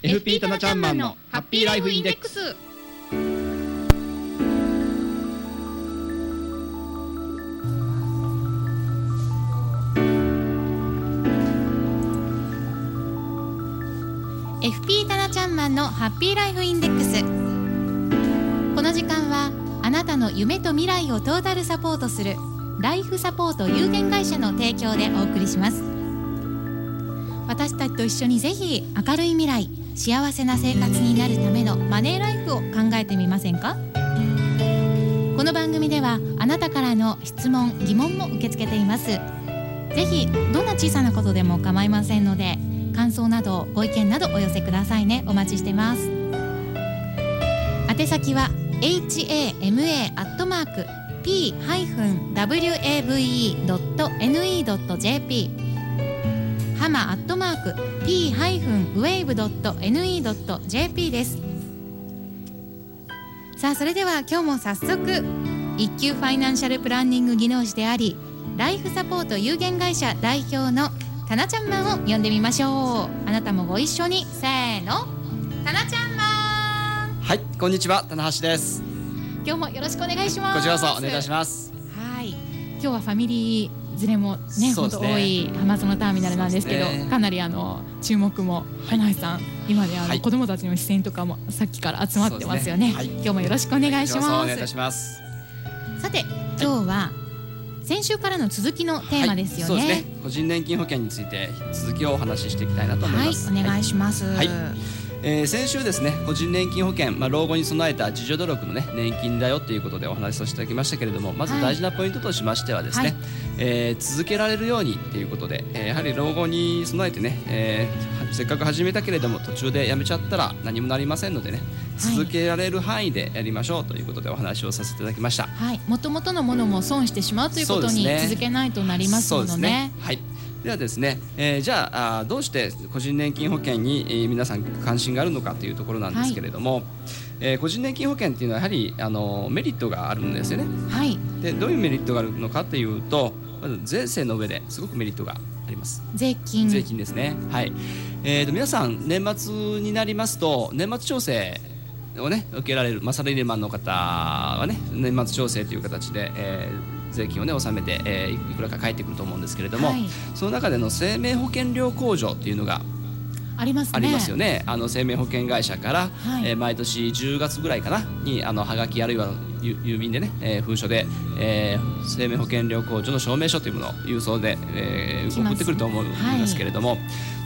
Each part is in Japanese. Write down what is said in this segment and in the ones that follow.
FP タナちゃんマンのハッピーライフインデックス。タナちゃんマンのハッピーライフインデックス。この時間はあなたの夢と未来をトータルサポートするライフサポート有限会社の提供でお送りします。私たちと一緒にぜひ明るい未来幸せな生活になるためのマネーライフを考えてみませんか？この番組ではあなたからの質問疑問も受け付けています。ぜひどんな小さなことでも構いませんので感想などご意見などお寄せくださいね。お待ちしてます。宛先は hama.p-wave.ne.jp ハマアットマーク p-wave.ne.jp です。さあそれでは今日も早速一級ファイナンシャルプランニング技能士でありライフサポート有限会社代表のタナちゃんマンを呼んでみましょう。あなたもご一緒に。せーの。タナちゃんマン。はいこんにちは。棚橋です。今日もよろしくお願いします。こちらこそお願いします。はい。今日はファミリー連れもね本当、ね、多い浜園ターミナルなんですけど、ね、かなりあの注目も花井さん今であの、はい、子供たちの視線とかもさっきから集まってますよね、ね。はい、今日もよろしくお願いします。お願いいたします。さて今日は、先週からの続きのテーマですよね、はい、ね。個人年金保険について続きをお話ししていきたいなと思います、はい、お願いします、はいえー、先週ですね個人年金保険、まあ、老後に備えた自助努力の、ね、年金だよということでお話しさせていただきましたけれどもまず大事なポイントとしましてはですね、はい、えー、続けられるようにということで、えー、やはり老後に備えてね、えー、せっかく始めたけれども途中でやめちゃったら何もなりませんのでね続けられる範囲でやりましょうということでお話をさせていただきました。はい、もともとのものも損してしまうということに続けないとなりますので、ねね、はいではですね、えー、じゃあどうして個人年金保険に、えー、皆さん関心があるのかというところなんですけれども、はい、えー、個人年金保険っていうのはやはりあのメリットがあるんですよね。はい、でどういうメリットがあるのかというとまず税制の上ですごくメリットがあります。税金税金ですね。はい。えーと、皆さん年末になりますと年末調整をね受けられる、まあ、サラリーマンの方はね年末調整という形で、えー、税金をね納めて、えー、いくらか返ってくると思うんですけれども、はい、その中での生命保険料控除っていうのがあります、ね、ありますよね。あの生命保険会社から、はい、えー、毎年10月ぐらいかなにあのはがきあるいは郵便でね、えー、封書で、えー、生命保険料控除の証明書というものを郵送で、えー、送ってくると思うんですけれども、はい、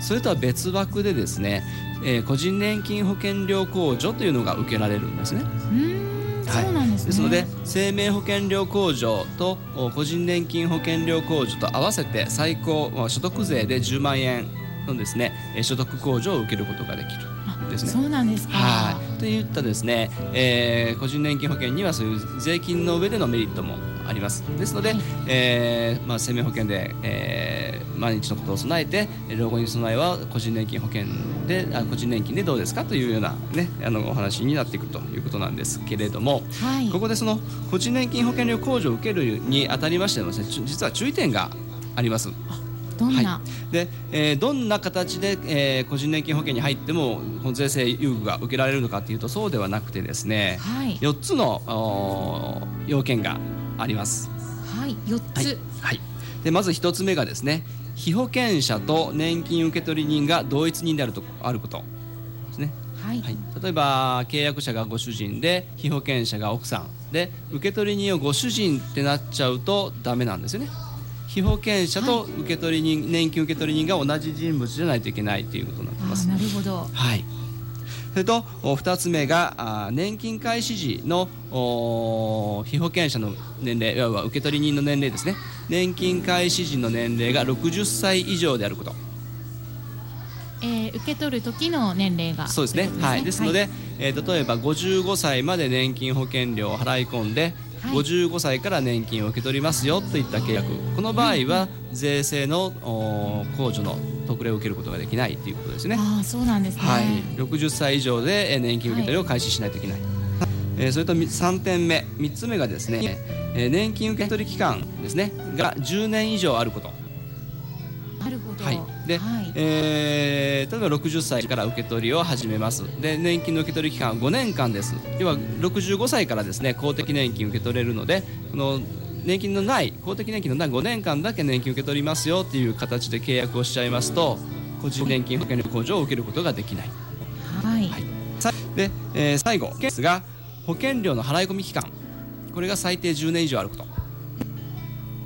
それとは別枠でですね、えー、個人年金保険料控除というのが受けられるんですね。そうなんです、ね、ですので生命保険料控除と個人年金保険料控除と合わせて最高所得税で10万円のですね所得控除を受けることができる。ですね。そうなんですか。はい。といったですね、えー、個人年金保険にはそういう税金の上でのメリットもあります。ですので、はい、えー、まあ生命保険で、えー、毎日のことを備えて老後に備えは個人年金保険であ個人年金でどうですかというようなねあのお話になってくるということなんですけれども、はい、ここでその個人年金保険料控除を受けるにあたりましても、ね、実は注意点があります。どんな、はい、で、えー、どんな形で、えー、個人年金保険に入っても税制優遇が受けられるのかというとそうではなくてですね、はい、4つの要件があります。はい、4つ、はい、はい、でまず1つ目がですね被保険者と年金受取人が同一人であるとあることですね。はい、はい、例えば契約者がご主人で被保険者が奥さんで受取人をご主人ってなっちゃうとダメなんですよね。被保険者と受取人、はい、年金受取人が同じ人物じゃないといけないということになってます。なるほど。はい。それと2つ目が年金開始時の被保険者の年齢いわば受取人の年齢ですね。年金開始時の年齢が60歳以上であること。えー、受け取る時の年齢が。そうですね、ね、はい。ですので、はい、えー、例えば55歳まで年金保険料を払い込んで55歳から年金を受け取りますよといった契約。この場合は税制の控除の特例を受けることができないということですね。あそうなんですね、はい、60歳以上で年金受け取りを開始しないといけない、はい、えー、それと3点目3つ目がですね、えー、年金受け取り期間ですね。が10年以上あること。なるほど、はいで、はい。えー例えば60歳から受け取りを始めます。で年金の受け取り期間は5年間です。要は65歳からですね公的年金受け取れるのでこの年金のない公的年金のない5年間だけ年金受け取りますよっていう形で契約をしちゃいますと個人年金保険料控除を受けることができない。はい。はい。さで、えー最後ですが保険料の払い込み期間。これが最低10年以上あること。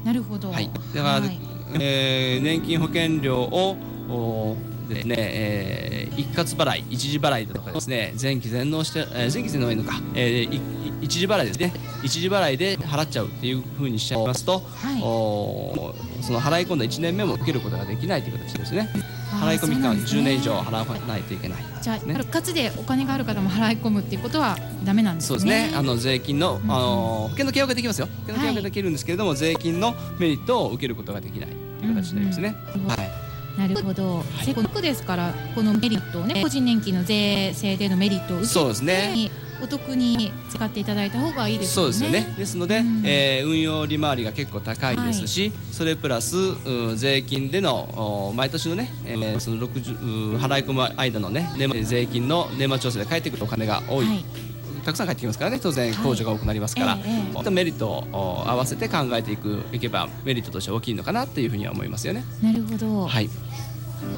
なるほど。はい、だから、はいえー年金保険料をおですね、えー一括払い一時払いとかですね前期全納して、えー前期全納はいいのか、えー一時払いですね。一時払いで払っちゃうっていうふうにしちゃいますと、はい。おその払い込んだ1年目も受けることができないという形ですね払い込み期間はそうなんですね。10年以上払わないといけないじゃあ、ね一括でお金がある方も払い込むっていうことはダメなんですね。そうですね。あの税金の、うん。あの保険の契約ができますよ。保険の契約ができるんですけれども、税金のメリットを受けることができないという形になりますね。うん。うんはい。なるほど、せっかくですからこのメリットをね個人年金の税制でのメリットを受けてそうですねお得に使っていただいた方がいいですよね。そうですよね。ですので、うん。えー運用利回りが結構高いですし、それプラスう税金でのお毎年のね、えーその60う払い込む間のね税金の年末調整で返ってくるお金が多い。はい。たくさん返ってきますからね。当然控除が多くなりますから、はいええ。メリットをお合わせて考えていくいけばメリットとして大きいのかなっていうふうには思いますよね。なるほど、はい。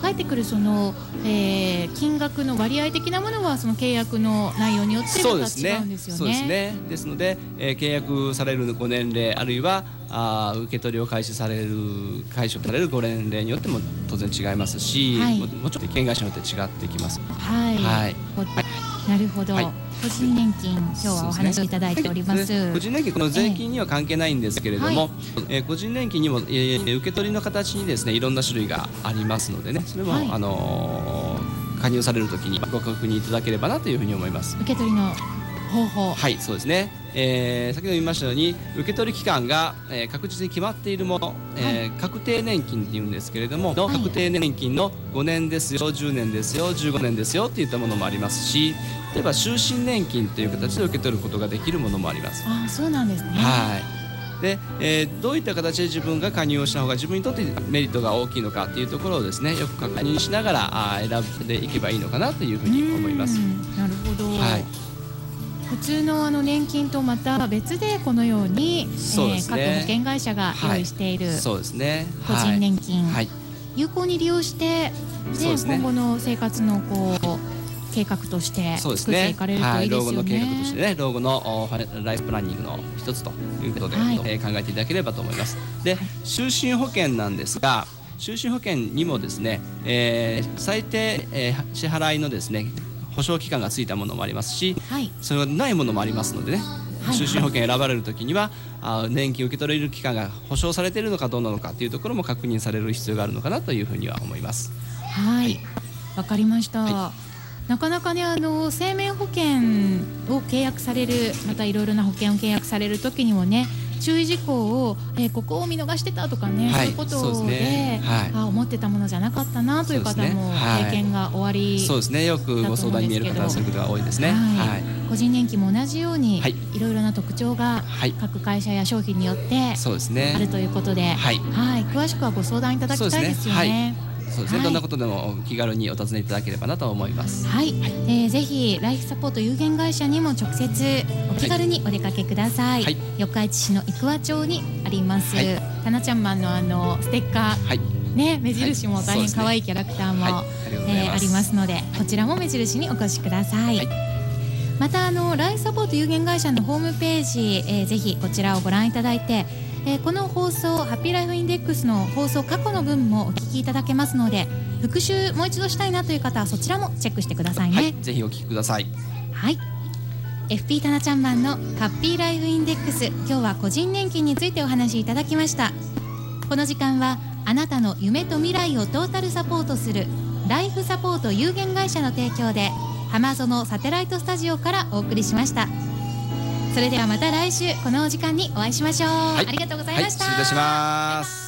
返ってくるその、えー金額の割合的なものはその契約の内容によってまたそうですね違うんですよね。そうですね。ですので、えー契約されるご年齢あるいはあー受け取りを開始される解消されるご年齢によっても当然違いますし、はいももちろん保険会社によって違ってきます。はい、はいこなるほど、はい。個人年金今日はお話をいただいております。で個人年金この税金には関係ないんですけれども、ええ。はいえー個人年金にも、えー受け取りの形にですねいろんな種類がありますのでね。それも、はい。あのー加入されるときにご確認いただければなというふうに思います。受け取りのはい、そうですね。えー先ほど言いましたように受け取り期間が、えー確実に決まっているもの、えー確定年金っていうんですけれども、のはい確定年金の5年ですよ、10年ですよ、15年ですよっていったものもありますし、例えば終身年金という形で受け取ることができるものもあります。ああそうなんですね。はい。で、えーどういった形で自分が加入をした方が自分にとってメリットが大きいのかっていうところをですねよく確認しながらあー選んでいけばいいのかなというふうに思いますう。んなるほど。はい普通のあの年金とまた別でこのように、そうですね各保険会社が用意しているそうですね。個人年金、はい。はい有効に利用して、ね今後の生活のこう計画としてそうですね作ってい。かれるとはいい、いですよね。老後の計画としてね、老後のライフプランニングの一つということで、はいえー考えていただければと思います。で、就寝保険なんですが、就寝保険にもですね、えー最低、えー支払いのですね保証期間がついたものもありますし、はいそれがないものもありますのでね。はい就寝保険選ばれるときには、あ年金受け取れる期間が保証されているのかどうなのかというところも確認される必要があるのかなというふうには思います。はい、わかりました。はなかなかねあの生命保険を契約されるまたいろいろな保険を契約される時にもね注意事項を、えーここを見逃してたとかね、はいそういうことでねはいあ思ってたものじゃなかったなという方も経験が終わり、そうですね。よくご相談に見える方はそういうことが多いですね。はいはい。個人年金も同じように、はいい、ろいろな特徴がはい。各会社や商品によってそうですね。あるということで、はい。はい、詳しくはご相談いただきたいですよね。そうですね。はいどんなことでもお気軽にお尋ねいただければなと思います。はい、えーぜひライフサポート有限会社にも直接お気軽にお出かけください。はい四日市市の生桑町にあります。はいタナちゃんマンのあのステッカはい。ーね目印も大変可愛いキャラクターも、は。えーありますのでこちらも目印にお越しください。はいまたあのライフサポート有限会社のホームページ、えーぜひこちらをご覧いただいて、えーこの放送ハッピーライフインデックスの放送過去の分もお聞きいただけますので復習もう一度したいなという方はそちらもチェックしてくださいね。はい。ぜひお聞きください。はい。FP タナちゃんマンのハッピーライフインデックス今日は個人年金についてお話しいただきましたこの時間はあなたの夢と未来をトータルサポートするライフサポート有限会社の提供で浜園サテライトスタジオからお送りしましたそれではまた来週このお時間にお会いしましょう、はいありがとうございはい。ました、失礼いたします。